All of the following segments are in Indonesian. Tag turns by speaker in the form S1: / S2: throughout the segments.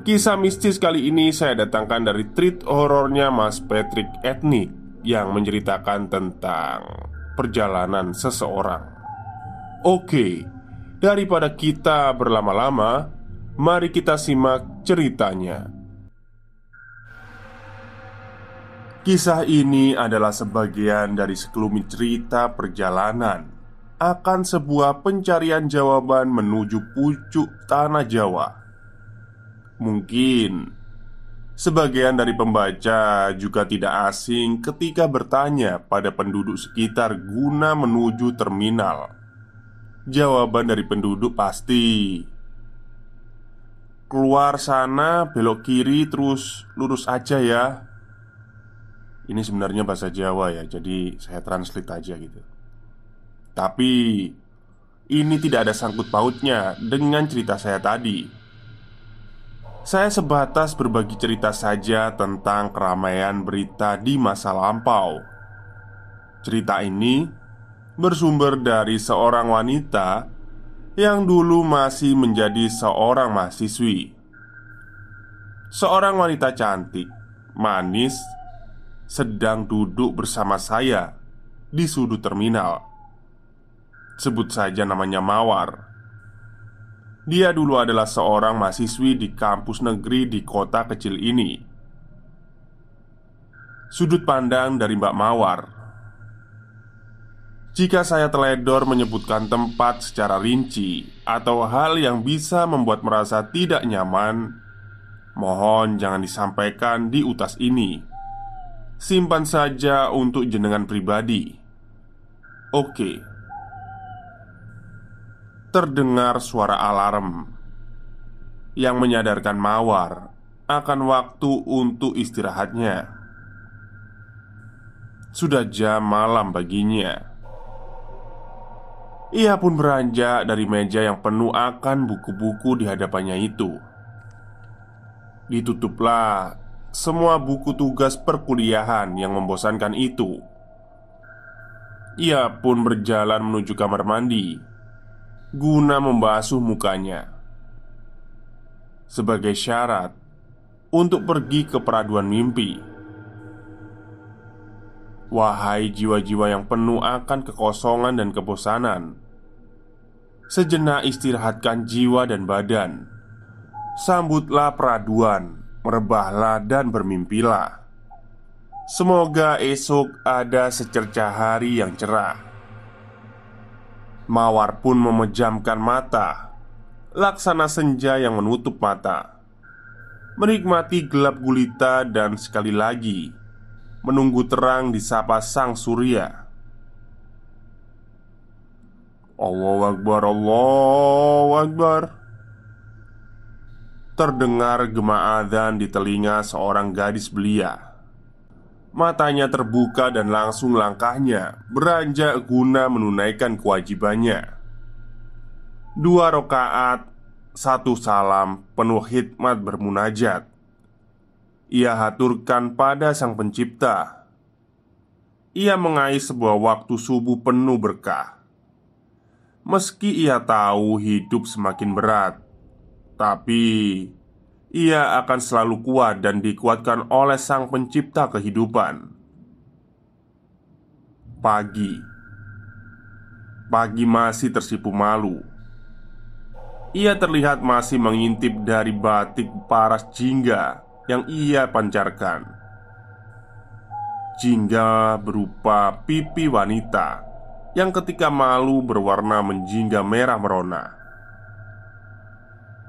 S1: Kisah mistis kali ini saya datangkan dari treat horornya Mas Patrick Etnik Yang menceritakan tentang perjalanan seseorang. Oke, daripada kita berlama-lama Mari kita simak ceritanya. Kisah ini adalah sebagian dari sekelumit cerita perjalanan Akan sebuah pencarian jawaban menuju pucuk tanah Jawa Mungkin sebagian dari pembaca juga tidak asing ketika bertanya pada penduduk sekitar guna menuju terminal. Jawaban dari penduduk pasti keluar sana, belok kiri, terus lurus aja ya. Ini sebenarnya bahasa Jawa ya, jadi saya translate aja gitu. Tapi ini tidak ada sangkut pautnya dengan cerita saya tadi. Saya sebatas berbagi cerita saja tentang keramaian berita di masa lampau. Cerita ini bersumber dari seorang wanita yang dulu masih menjadi seorang mahasiswi. Seorang wanita cantik, manis, sedang duduk bersama saya di sudut terminal. Sebut saja namanya Mawar. Dia dulu adalah seorang mahasiswi di kampus negeri di kota kecil ini. Sudut pandang dari Mbak Mawar. Jika saya teledor menyebutkan tempat secara rinci atau hal yang bisa membuat merasa tidak nyaman, mohon jangan disampaikan di utas ini. Simpan saja untuk jenengan pribadi. Oke terdengar suara alarm yang menyadarkan Mawar akan waktu untuk istirahatnya. Sudah jam malam baginya. Ia pun beranjak dari meja yang penuh akan buku-buku di hadapannya itu. Ditutuplah semua buku tugas perkuliahan yang membosankan itu. Ia pun berjalan menuju kamar mandi guna membasuh mukanya sebagai syarat untuk pergi ke peraduan mimpi. Wahai jiwa-jiwa yang penuh akan kekosongan dan kebosanan, sejenak istirahatkan jiwa dan badan. Sambutlah peraduan, merebahlah dan bermimpilah. Semoga esok ada secercah hari yang cerah Mawar pun memejamkan mata. Laksana senja yang menutup mata. Menikmati gelap gulita dan sekali lagi Menunggu terang disapa sang surya. Allahu Akbar Allahu Akbar. Terdengar gema adzan di telinga seorang gadis belia Matanya terbuka dan langsung langkahnya beranjak guna menunaikan kewajibannya. Dua rokaat, satu salam penuh hikmat bermunajat. Ia haturkan pada Sang Pencipta. Ia mengais sebuah waktu subuh penuh berkah. Meski ia tahu hidup semakin berat, tapi ia akan selalu kuat dan dikuatkan oleh Sang Pencipta kehidupan. Pagi, pagi masih tersipu malu. Ia terlihat masih mengintip dari batik paras jingga yang ia pancarkan. Jingga berupa pipi wanita yang ketika malu berwarna menjingga merah merona.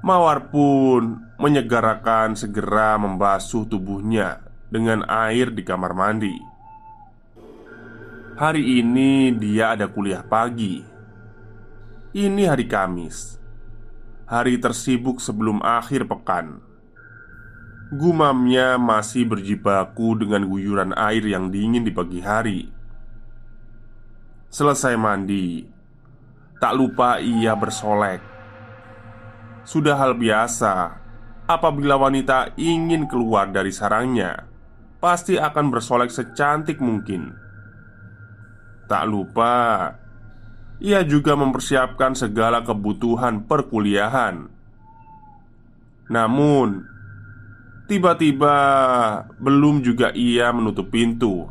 S1: Mawar pun menyegarakan segera membasuh tubuhnya dengan air di kamar mandi. Hari ini dia ada kuliah pagi. Ini hari Kamis, hari tersibuk sebelum akhir pekan. Gumamnya masih berjibaku dengan guyuran air yang dingin di pagi hari. Selesai mandi, tak lupa ia bersolek sudah hal biasa apabila wanita ingin keluar dari sarangnya, pasti akan bersolek secantik mungkin. Tak lupa, ia juga mempersiapkan segala kebutuhan perkuliahan. Namun, tiba-tiba belum juga ia menutup pintu.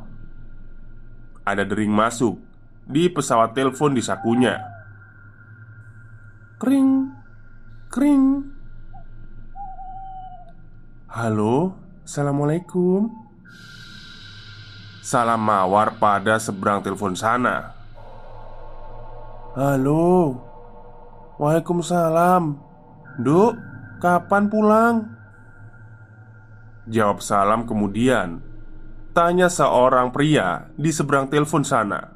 S1: Ada dering masuk di pesawat telepon di sakunya. Kring, Kring Halo, Assalamualaikum. Salam mawar pada seberang telepon sana. Halo. Waalaikumsalam. Duk, kapan pulang? Jawab salam kemudian. Tanya seorang pria di seberang telepon sana.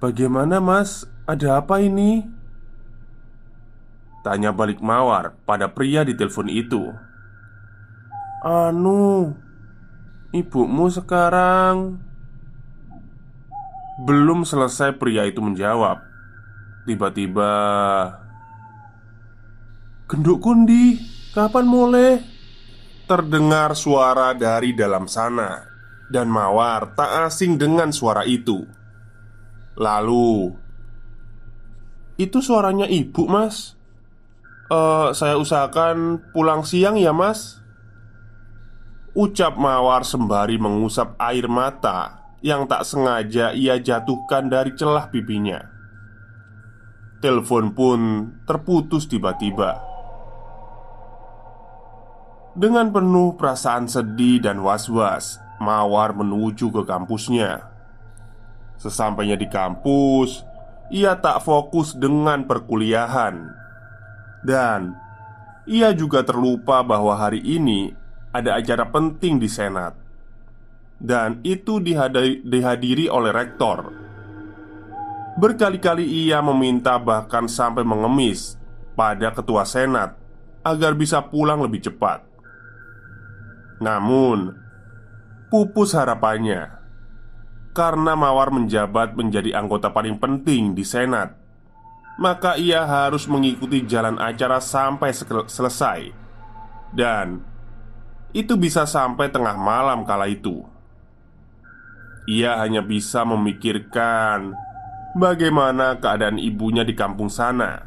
S1: Bagaimana mas? Ada apa ini? Tanya balik Mawar pada pria di telepon itu Anu Ibumu sekarang Belum selesai pria itu menjawab Tiba-tiba Genduk kundi Kapan mulai? Terdengar suara dari dalam sana Dan Mawar tak asing dengan suara itu Lalu itu suaranya ibu mas. Uh, Saya usahakan pulang siang ya mas. Ucap Mawar sembari mengusap air mata Yang tak sengaja ia jatuhkan dari celah pipinya Telepon pun terputus tiba-tiba. Dengan penuh perasaan sedih dan was-was Mawar menuju ke kampusnya. Sesampainya di kampus ia tak fokus dengan perkuliahan, dan ia juga terlupa bahwa hari ini ada acara penting di Senat, dan itu dihadiri, oleh rektor. Berkali-kali ia meminta, bahkan sampai mengemis pada ketua Senat agar bisa pulang lebih cepat. Namun, pupus harapannya karena Mawar menjabat menjadi anggota paling penting di Senat, maka ia harus mengikuti jalan acara sampai selesai, dan itu bisa sampai tengah malam kala itu. Ia hanya bisa memikirkan bagaimana keadaan ibunya di kampung sana.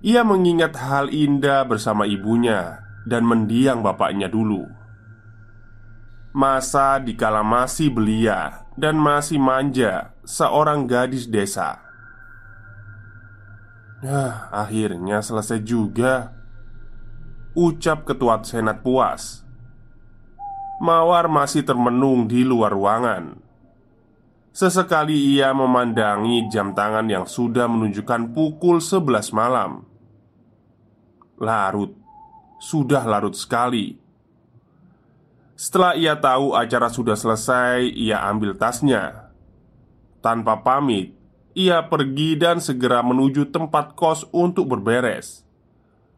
S1: Ia mengingat hal indah bersama ibunya dan mendiang bapaknya dulu. Masa dikala masih belia dan masih manja Seorang gadis desa. Nah, akhirnya selesai juga Ucap ketua senat puas. Mawar masih termenung di luar ruangan. Sesekali ia memandangi jam tangan yang sudah menunjukkan pukul 11 malam. Larut Sudah larut sekali setelah ia tahu acara sudah selesai, ia ambil tasnya. Tanpa pamit, ia pergi dan segera menuju tempat kos untuk berberes.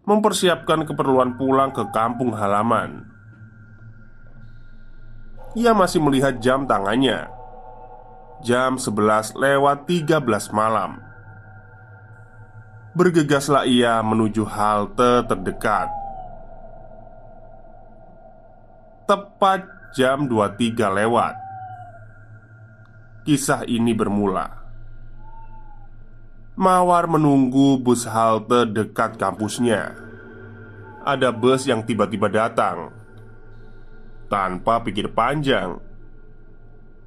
S1: mempersiapkan keperluan pulang ke kampung halaman. Ia masih melihat jam tangannya. Jam 11 lewat 13 malam. Bergegaslah ia menuju halte terdekat. Tepat jam 23 lewat. Kisah ini bermula. Mawar menunggu bus halte dekat kampusnya. Ada bus yang tiba-tiba datang tanpa pikir panjang.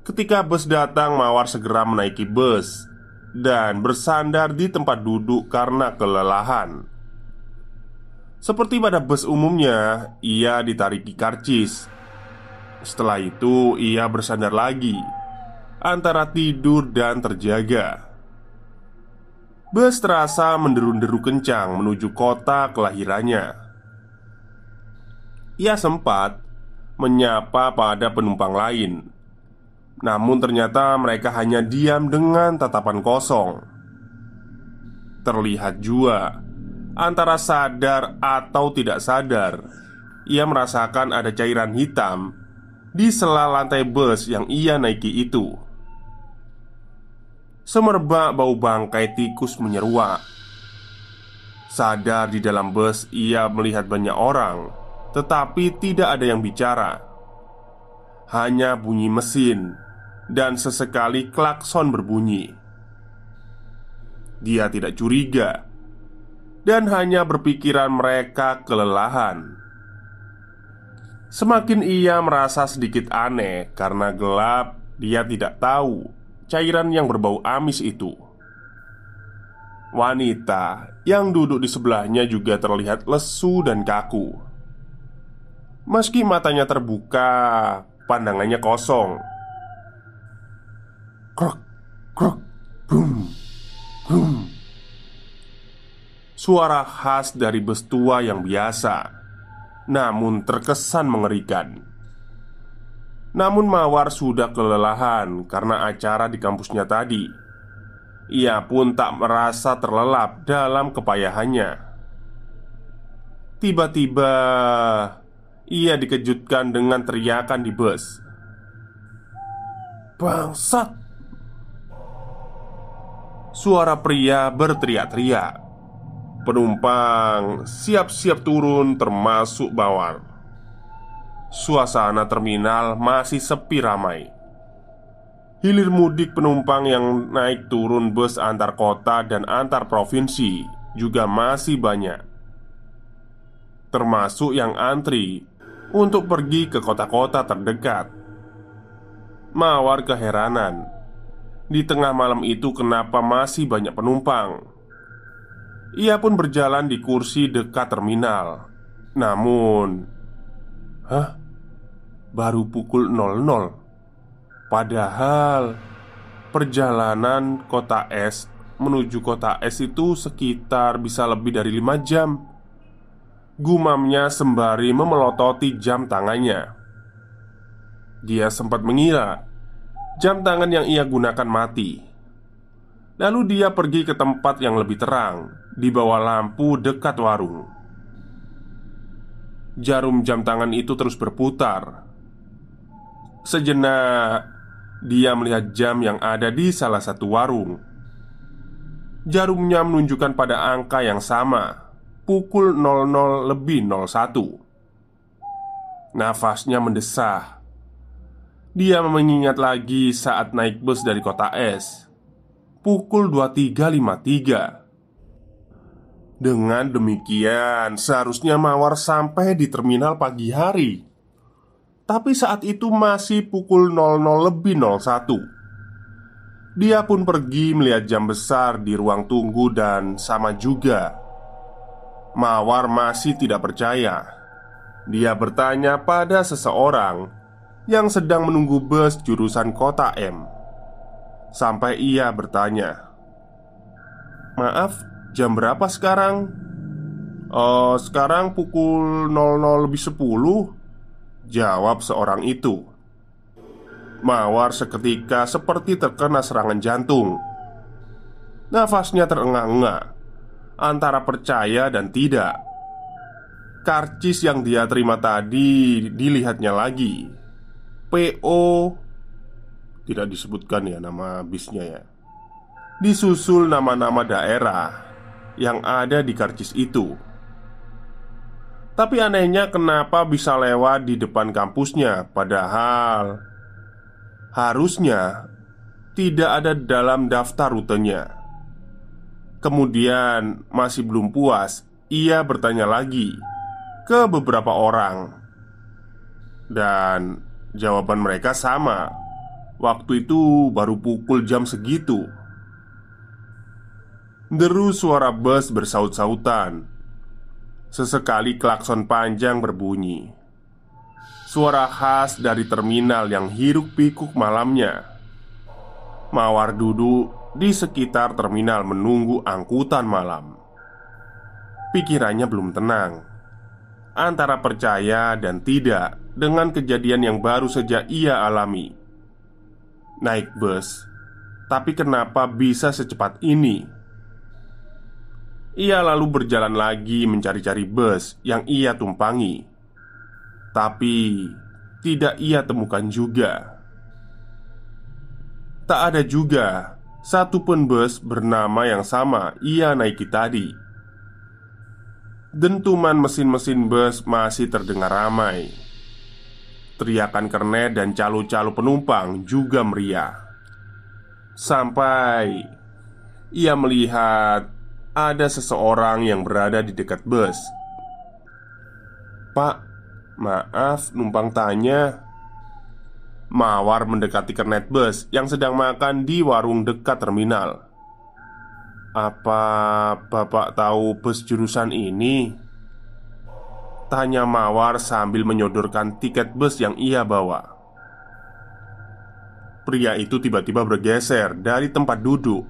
S1: Ketika bus datang, Mawar segera menaiki bus dan bersandar di tempat duduk karena kelelahan. Seperti pada bus umumnya, ia ditariki karcis. Setelah itu, ia bersandar lagi antara tidur dan terjaga. Bus terasa menderu-deru kencang menuju kota kelahirannya. Ia sempat menyapa pada penumpang lain. Namun, ternyata mereka hanya diam dengan tatapan kosong. Terlihat jua antara sadar atau tidak sadar, ia merasakan ada cairan hitam di sela lantai bus yang ia naiki itu. Semerbak bau bangkai tikus menyeruak. Sadar di dalam bus, ia melihat banyak orang tetapi tidak ada yang bicara. Hanya bunyi mesin dan sesekali klakson berbunyi. Dia tidak curiga dan hanya berpikiran mereka kelelahan. Semakin ia merasa sedikit aneh karena gelap, dia tidak tahu cairan yang berbau amis itu. Wanita yang duduk di sebelahnya juga terlihat lesu dan kaku. Meski matanya terbuka, pandangannya kosong. Krok, krok, bum, bum. Suara khas dari bus tua yang biasa, namun terkesan mengerikan. Namun Mawar sudah kelelahan karena acara di kampusnya tadi. Ia pun tak merasa terlelap dalam kepayahannya. Tiba-tiba ia dikejutkan dengan teriakan di bus Bangsat Suara pria berteriak-teriak Penumpang siap-siap turun termasuk bawang Suasana terminal masih sepi ramai Hilir mudik penumpang yang naik turun bus antar kota dan antar provinsi juga masih banyak Termasuk yang antri untuk pergi ke kota-kota terdekat. Mawar keheranan di tengah malam itu, kenapa masih banyak penumpang. Ia pun berjalan di kursi dekat terminal. Namun, hah? Baru pukul 00. Padahal perjalanan kota S menuju kota S itu sekitar bisa lebih dari 5 jam. Gumamnya sembari memelototi jam tangannya Dia sempat mengira Jam tangan yang ia gunakan mati Lalu dia pergi ke tempat yang lebih terang Di bawah lampu dekat warung. Jarum jam tangan itu terus berputar. Sejenak Dia melihat jam yang ada di salah satu warung. Jarumnya menunjukkan pada angka yang sama pukul 00 lebih 01 Nafasnya mendesah. Dia mengingat lagi saat naik bus dari kota S Pukul 23.53 Dengan demikian seharusnya Mawar sampai di terminal pagi hari Tapi saat itu masih pukul 00 lebih 01 Dia pun pergi melihat jam besar di ruang tunggu dan sama juga Mawar masih tidak percaya. Dia bertanya pada seseorang yang sedang menunggu bus jurusan kota M. Sampai ia bertanya, "Maaf, jam berapa sekarang?" Oh, sekarang pukul 00 lebih 10 Jawab seorang itu Mawar seketika seperti terkena serangan jantung Nafasnya terengah-engah antara percaya dan tidak. Karcis yang dia terima tadi dilihatnya lagi PO Tidak disebutkan ya nama bisnya ya. Disusul nama-nama daerah Yang ada di karcis itu. Tapi anehnya kenapa bisa lewat di depan kampusnya? Padahal Harusnya Tidak ada dalam daftar rutenya. Kemudian masih belum puas Ia bertanya lagi ke beberapa orang. Dan jawaban mereka sama Waktu itu baru pukul jam segitu. Deru suara bus bersaut-sautan. Sesekali klakson panjang berbunyi. Suara khas dari terminal yang hiruk-pikuk malamnya. Mawar duduk di sekitar terminal menunggu angkutan malam. Pikirannya belum tenang. Antara percaya dan tidak dengan kejadian yang baru saja ia alami. Naik bus, tapi kenapa bisa secepat ini? Ia lalu berjalan lagi mencari-cari bus yang ia tumpangi, tapi tidak ia temukan juga. Tak ada juga satupun bus bernama yang sama ia naiki tadi. Dentuman mesin-mesin bus masih terdengar ramai. Teriakan kernet dan calo-calo penumpang juga meriah. Sampai ia melihat ada seseorang yang berada di dekat bus. "Pak, maaf, numpang tanya." Mawar mendekati kernet bus yang sedang makan di warung dekat terminal. Apa bapak tahu bus jurusan ini? Tanya Mawar sambil menyodorkan tiket bus yang ia bawa. Pria itu tiba-tiba bergeser dari tempat duduk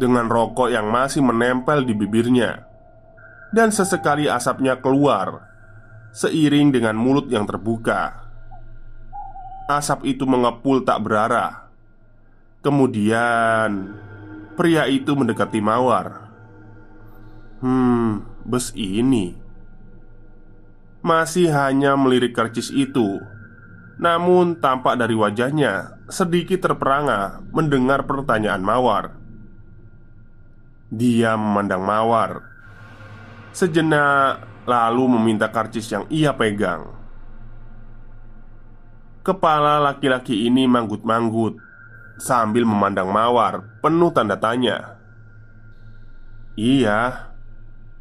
S1: Dengan rokok yang masih menempel di bibirnya Dan sesekali asapnya keluar Seiring dengan mulut yang terbuka. Asap itu mengepul tak berarah. Kemudian Pria itu mendekati Mawar. Hmm, bus ini masih hanya melirik karcis itu. Namun, tampak dari wajahnya sedikit terperangah mendengar pertanyaan Mawar. Dia memandang Mawar sejenak, lalu meminta karcis yang ia pegang. Kepala laki-laki ini manggut-manggut sambil memandang Mawar penuh tanda tanya. "Iya,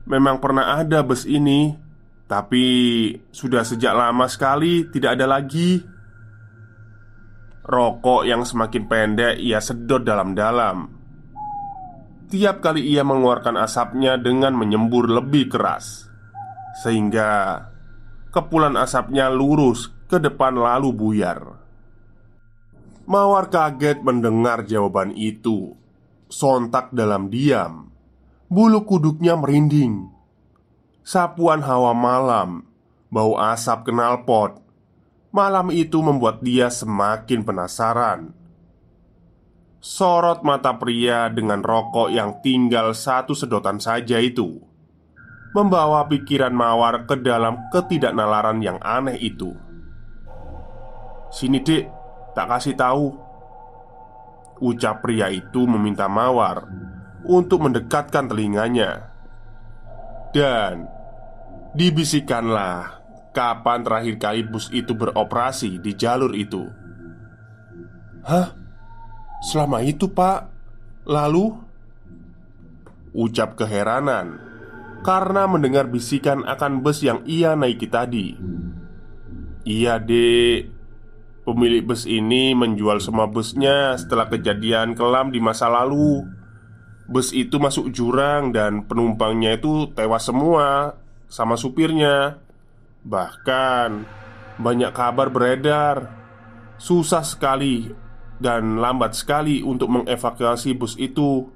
S1: memang pernah ada bus ini, tapi sudah sejak lama sekali tidak ada lagi." Rokok yang semakin pendek ia sedot dalam-dalam. Tiap kali ia mengeluarkan asapnya dengan menyembur lebih keras, sehingga kepulan asapnya lurus ke depan lalu buyar. Mawar kaget mendengar jawaban itu. Sontak dalam diam, bulu kuduknya merinding. Sapuan hawa malam, bau asap knalpot. Malam itu membuat dia semakin penasaran. Sorot mata pria dengan rokok yang tinggal satu sedotan saja itu membawa pikiran Mawar ke dalam ketidaknalaran yang aneh itu. "Sini, Dek," Tak kasih tahu Ucap pria itu meminta Mawar Untuk mendekatkan telinganya Dan Dibisikanlah Kapan terakhir kali bus itu beroperasi di jalur itu? Hah? Selama itu pak. Lalu? Ucap keheranan. Karena mendengar bisikan akan bus yang ia naiki tadi. Iya dek Pemilik bus ini menjual semua busnya setelah kejadian kelam di masa lalu. Bus itu masuk jurang dan penumpangnya itu tewas semua sama supirnya. Bahkan banyak kabar beredar susah sekali dan lambat sekali untuk mengevakuasi bus itu.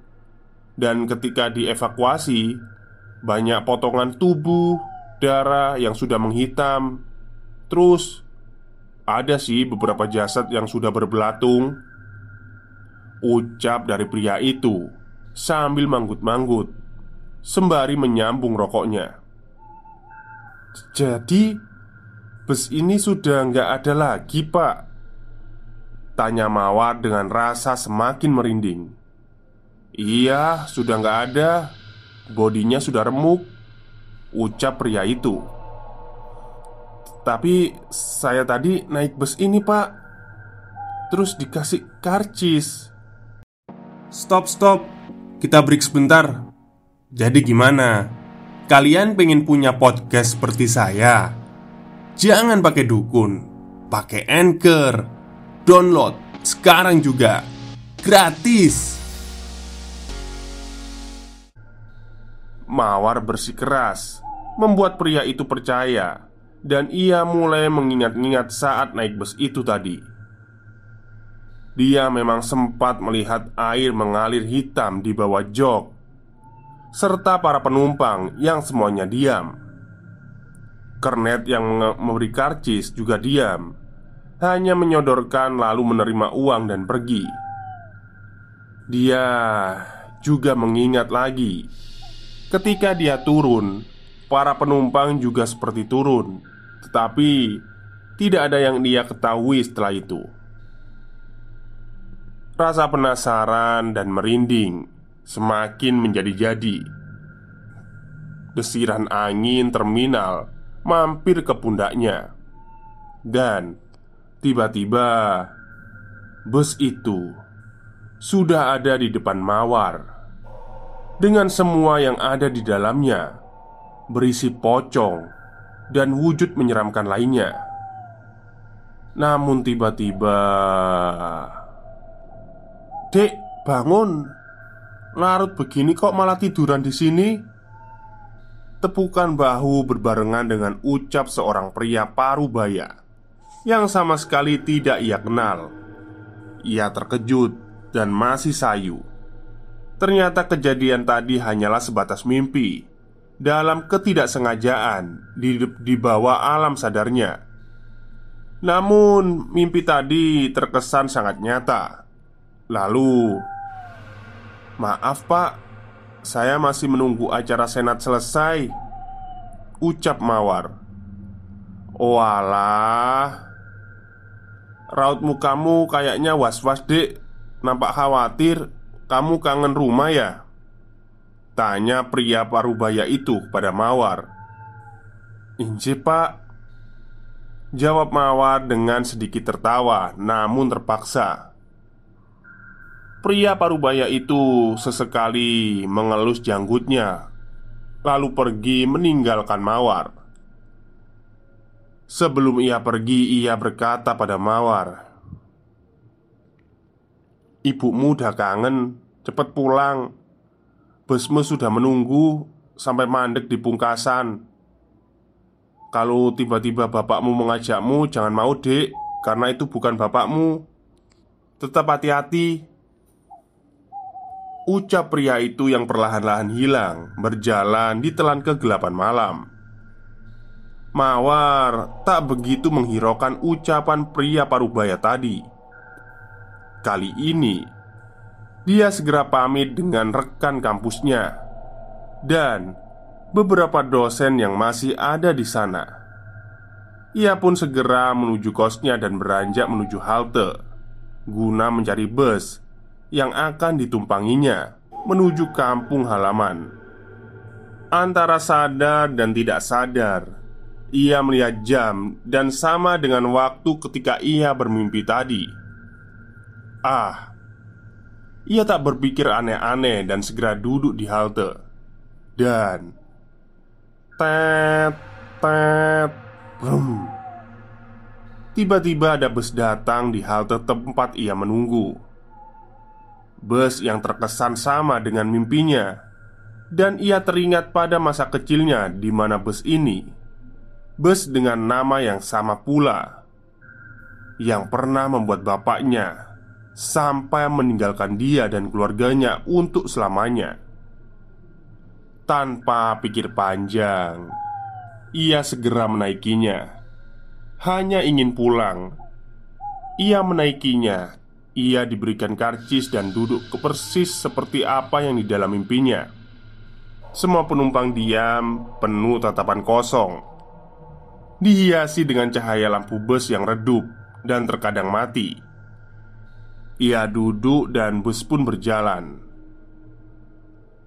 S1: Dan ketika dievakuasi, banyak potongan tubuh, darah yang sudah menghitam. Terus ada sih beberapa jasad yang sudah berbelatung Ucap dari pria itu Sambil manggut-manggut Sembari menyambung rokoknya Jadi Bus ini sudah nggak ada lagi pak. Tanya Mawar dengan rasa semakin merinding. Iya sudah nggak ada. Bodinya sudah remuk Ucap pria itu. Tapi saya tadi naik bus ini pak. Terus dikasih karcis. Stop stop. Kita break sebentar. Jadi gimana? Kalian pengen punya podcast seperti saya? Jangan pakai dukun, pakai anchor, download sekarang juga, gratis. Mawar bersikeras membuat pria itu percaya, dan ia mulai mengingat-ingat saat naik bus itu tadi. Dia memang sempat melihat air mengalir hitam di bawah jok, serta para penumpang yang semuanya diam. Kernet yang memberi karcis juga diam. Hanya menyodorkan lalu menerima uang dan pergi. Dia juga mengingat lagi Ketika dia turun Para penumpang juga seperti turun Tetapi Tidak ada yang dia ketahui setelah itu. Rasa penasaran dan merinding Semakin menjadi-jadi Desiran angin terminal mampir ke pundaknya, dan tiba-tiba bus itu sudah ada di depan Mawar dengan semua yang ada di dalamnya, berisi pocong dan wujud menyeramkan lainnya. Namun tiba-tiba, "Dek, bangun! Larut begini kok malah tiduran di sini?" Tepukan bahu berbarengan dengan ucap seorang pria parubaya Yang sama sekali tidak ia kenal. Ia terkejut dan masih sayu. Ternyata kejadian tadi hanyalah sebatas mimpi Dalam ketidaksengajaan di, di bawah alam sadarnya. Namun mimpi tadi terkesan sangat nyata. Lalu Maaf pak. Saya masih menunggu acara senat selesai Ucap Mawar. Walah. Raut mukamu kayaknya was-was dek Nampak khawatir Kamu kangen rumah ya? Tanya pria parubaya itu pada Mawar. Inci pak. Jawab Mawar dengan sedikit tertawa Namun terpaksa Pria parubaya itu sesekali mengelus janggutnya, lalu pergi meninggalkan Mawar. Sebelum ia pergi, ia berkata pada Mawar, "Ibumu udah kangen, cepat pulang. Busmu sudah menunggu sampai mandek di pungkasan. Kalau tiba-tiba bapakmu mengajakmu, jangan mau, Dek, karena itu bukan bapakmu. Tetap hati-hati." Ucap pria itu yang perlahan-lahan hilang Berjalan di telan kegelapan malam. Mawar tak begitu menghiraukan ucapan pria parubaya tadi. Kali ini Dia segera pamit dengan rekan kampusnya Dan beberapa dosen yang masih ada di sana. Ia pun segera menuju kosnya dan beranjak menuju halte Guna mencari bus yang akan ditumpanginya menuju kampung halaman. Antara sadar dan tidak sadar, ia melihat jam dan sama dengan waktu ketika ia bermimpi tadi. Ah, ia tak berpikir aneh-aneh dan segera duduk di halte. Dan tet tet brum. Tiba-tiba ada bus datang di halte tempat ia menunggu. Bus yang terkesan sama dengan mimpinya. Dan ia teringat pada masa kecilnya di mana bus ini. Bus dengan nama yang sama pula. Yang pernah membuat bapaknya Sampai meninggalkan dia dan keluarganya untuk selamanya. Tanpa pikir panjang Ia segera menaikinya. Hanya ingin pulang. Ia menaikinya ia diberikan karcis dan duduk ke persis seperti apa yang di dalam mimpinya. Semua penumpang diam, penuh tatapan kosong, dihiasi dengan cahaya lampu bus yang redup dan terkadang mati. Ia duduk dan bus pun berjalan.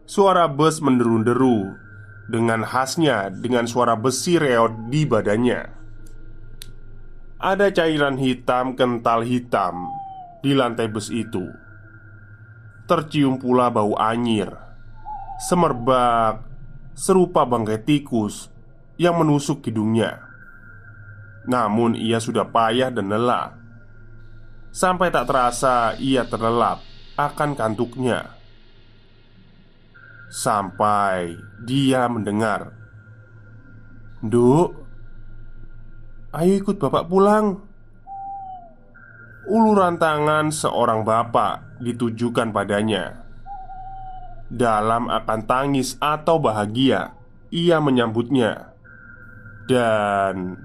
S1: Suara bus menderu-deru dengan khasnya dengan suara besi reot di badannya. Ada cairan hitam kental hitam di lantai bus itu. Tercium pula bau anyir, semerbak, serupa bangkai tikus yang menusuk hidungnya. Namun ia sudah payah dan lelah Sampai tak terasa ia terlelap akan kantuknya Sampai dia mendengar Duk Ayo ikut bapak pulang Uluran tangan seorang bapak ditujukan padanya. Dalam akan tangis atau bahagia Ia menyambutnya. Dan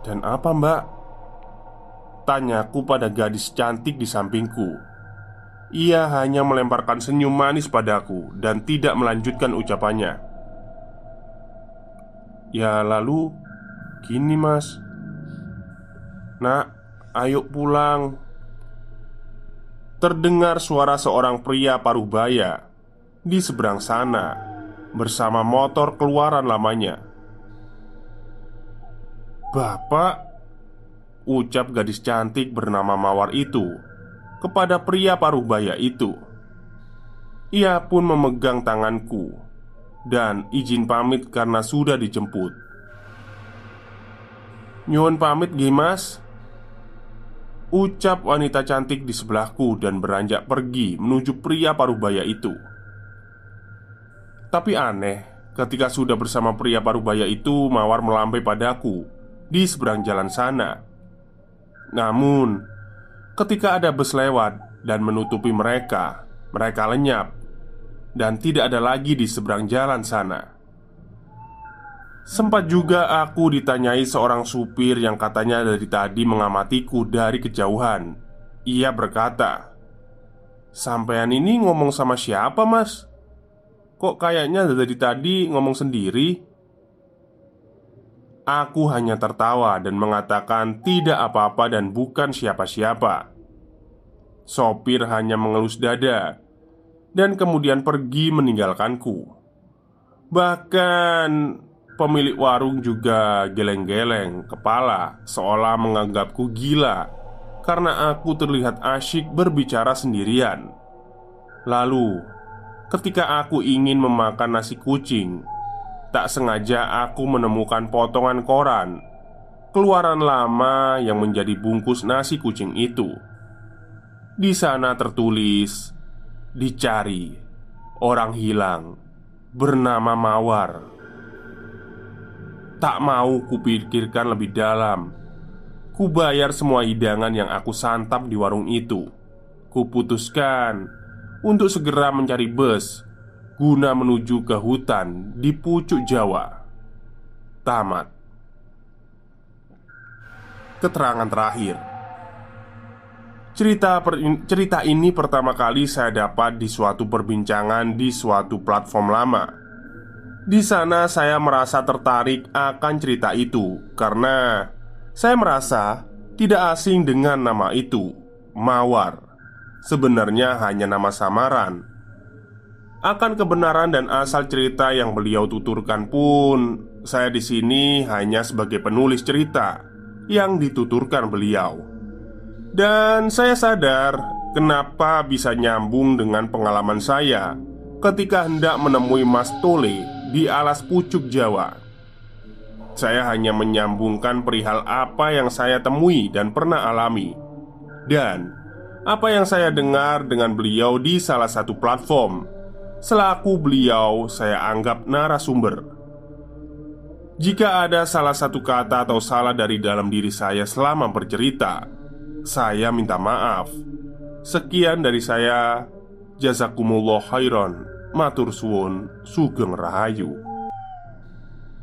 S1: Dan apa mbak? Tanyaku pada gadis cantik di sampingku. Ia hanya melemparkan senyum manis padaku Dan tidak melanjutkan ucapannya. Ya lalu? Gini mas Nak, ayo pulang. Terdengar suara seorang pria paruh baya Di seberang sana Bersama motor keluaran lamanya. Bapak Ucap gadis cantik bernama Mawar itu Kepada pria paruh baya itu. Ia pun memegang tanganku Dan izin pamit karena sudah dijemput. Nyuwun pamit Gimas Ucap wanita cantik di sebelahku dan beranjak pergi menuju pria paruh baya itu Tapi aneh Ketika sudah bersama pria paruh baya itu Mawar melambai padaku di seberang jalan sana. Namun, ketika ada bus lewat dan menutupi mereka, mereka lenyap dan tidak ada lagi di seberang jalan sana. Sempat juga aku ditanyai seorang supir yang katanya dari tadi mengamatiku dari kejauhan. Ia berkata, "Sampean ini ngomong sama siapa, Mas? Kok kayaknya dari tadi ngomong sendiri?" Aku hanya tertawa dan mengatakan tidak apa-apa dan bukan siapa-siapa. Sopir hanya mengelus dada dan kemudian pergi meninggalkanku. Bahkan pemilik warung juga geleng-geleng kepala seolah menganggapku gila karena aku terlihat asyik berbicara sendirian. Lalu, ketika aku ingin memakan nasi kucing, Tak sengaja aku menemukan potongan koran Keluaran lama yang menjadi bungkus nasi kucing itu Di sana tertulis Dicari Orang hilang Bernama Mawar Tak mau kupikirkan lebih dalam Kubayar semua hidangan yang aku santap di warung itu Kuputuskan Untuk segera mencari bus guna menuju ke hutan di pucuk Jawa. Tamat. Keterangan terakhir. Cerita per, cerita ini pertama kali saya dapat di suatu perbincangan di suatu platform lama. Di sana saya merasa tertarik akan cerita itu karena saya merasa tidak asing dengan nama itu, Mawar. Sebenarnya hanya nama samaran akan kebenaran dan asal cerita yang beliau tuturkan pun, saya di sini hanya sebagai penulis cerita yang dituturkan beliau. Dan saya sadar kenapa bisa nyambung dengan pengalaman saya ketika hendak menemui Mas Tole di alas pucuk Jawa. Saya hanya menyambungkan perihal apa yang saya temui dan pernah alami, dan apa yang saya dengar dengan beliau di salah satu platform Selaku beliau, saya anggap narasumber. Jika ada salah satu kata atau salah dari dalam diri saya selama bercerita, saya minta maaf. Sekian dari saya. Jazakumullah khairan. Matur suwun, sugeng rahayu.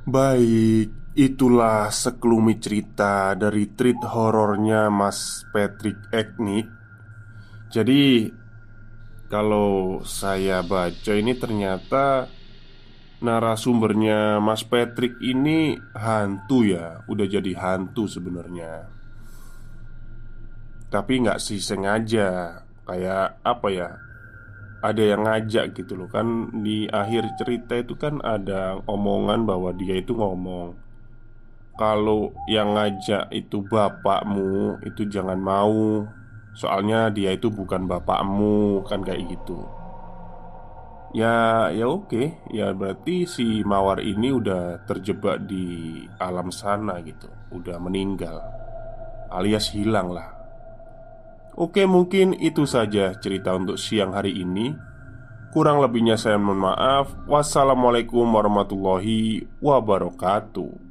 S1: Baik, itulah sekelumit cerita dari treat horornya Mas Patrick Eknik. Jadi kalau saya baca ini ternyata narasumbernya Mas Patrick ini hantu ya Udah jadi hantu sebenarnya Tapi nggak sih sengaja Kayak apa ya Ada yang ngajak gitu loh. Kan di akhir cerita itu kan ada omongan bahwa dia itu ngomong Kalau yang ngajak itu bapakmu Itu jangan mau. Soalnya dia itu bukan bapakmu Kan kayak gitu. Ya, ya oke, ya berarti si Mawar ini udah terjebak di alam sana gitu, udah meninggal, alias hilang lah. Oke, mungkin itu saja cerita untuk siang hari ini. Kurang lebihnya saya mohon maaf. Wassalamualaikum warahmatullahi wabarakatuh.